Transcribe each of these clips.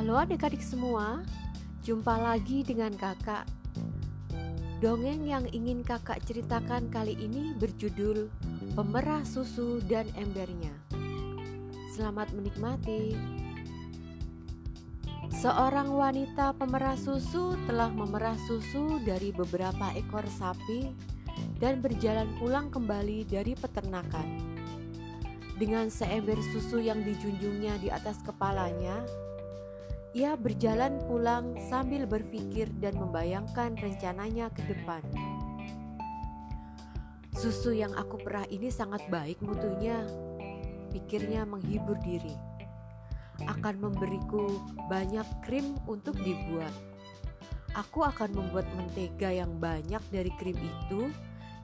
Halo adik-adik semua, jumpa lagi dengan kakak. Dongeng yang ingin kakak ceritakan kali ini berjudul Pemerah Susu dan Embernya. Selamat menikmati. Seorang wanita pemerah susu telah memerah susu dari beberapa ekor sapi dan berjalan pulang kembali dari peternakan. Dengan seember susu yang dijunjungnya di atas kepalanya, ia berjalan pulang sambil berpikir dan membayangkan rencananya ke depan. Susu yang aku perah ini sangat baik mutunya, pikirnya menghibur diri. Akan memberiku banyak krim untuk dibuat. Aku akan membuat mentega yang banyak dari krim itu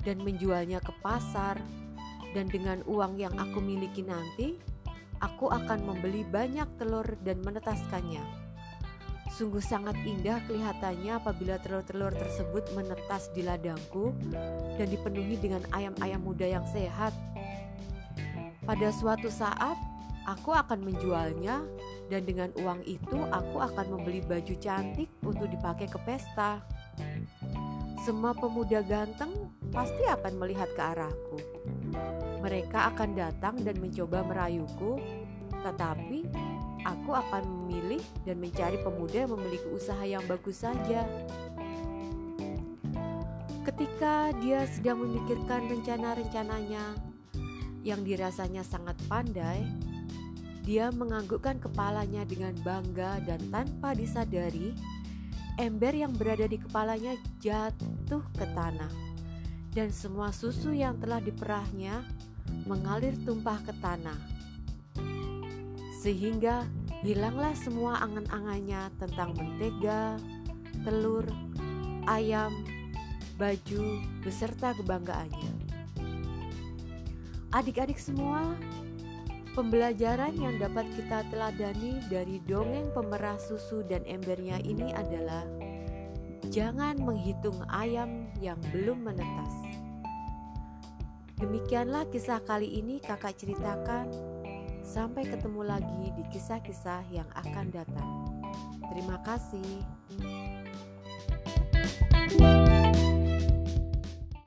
dan menjualnya ke pasar dan dengan uang yang aku miliki nanti, aku akan membeli banyak telur dan menetaskannya. Sungguh sangat indah kelihatannya apabila telur-telur tersebut menetas di ladangku dan dipenuhi dengan ayam-ayam muda yang sehat. Pada suatu saat, aku akan menjualnya dan dengan uang itu aku akan membeli baju cantik untuk dipakai ke pesta. Semua pemuda ganteng pasti akan melihat ke arahku. Mereka akan datang dan mencoba merayuku, tetapi aku akan memilih dan mencari pemuda yang memiliki usaha yang bagus saja. Ketika dia sedang memikirkan rencana-rencananya yang dirasanya sangat pandai, dia menganggukkan kepalanya dengan bangga dan tanpa disadari, ember yang berada di kepalanya jatuh ke tanah, dan semua susu yang telah diperahnya mengalir tumpah ke tanah. Sehingga hilanglah semua angan-angannya tentang mentega, telur, ayam, baju, beserta kebanggaannya. Adik-adik semua, pembelajaran yang dapat kita teladani dari dongeng pemerah susu dan embernya ini adalah jangan menghitung ayam yang belum menetas. Demikianlah kisah kali ini kakak ceritakan. Sampai ketemu lagi di kisah-kisah yang akan datang. Terima kasih.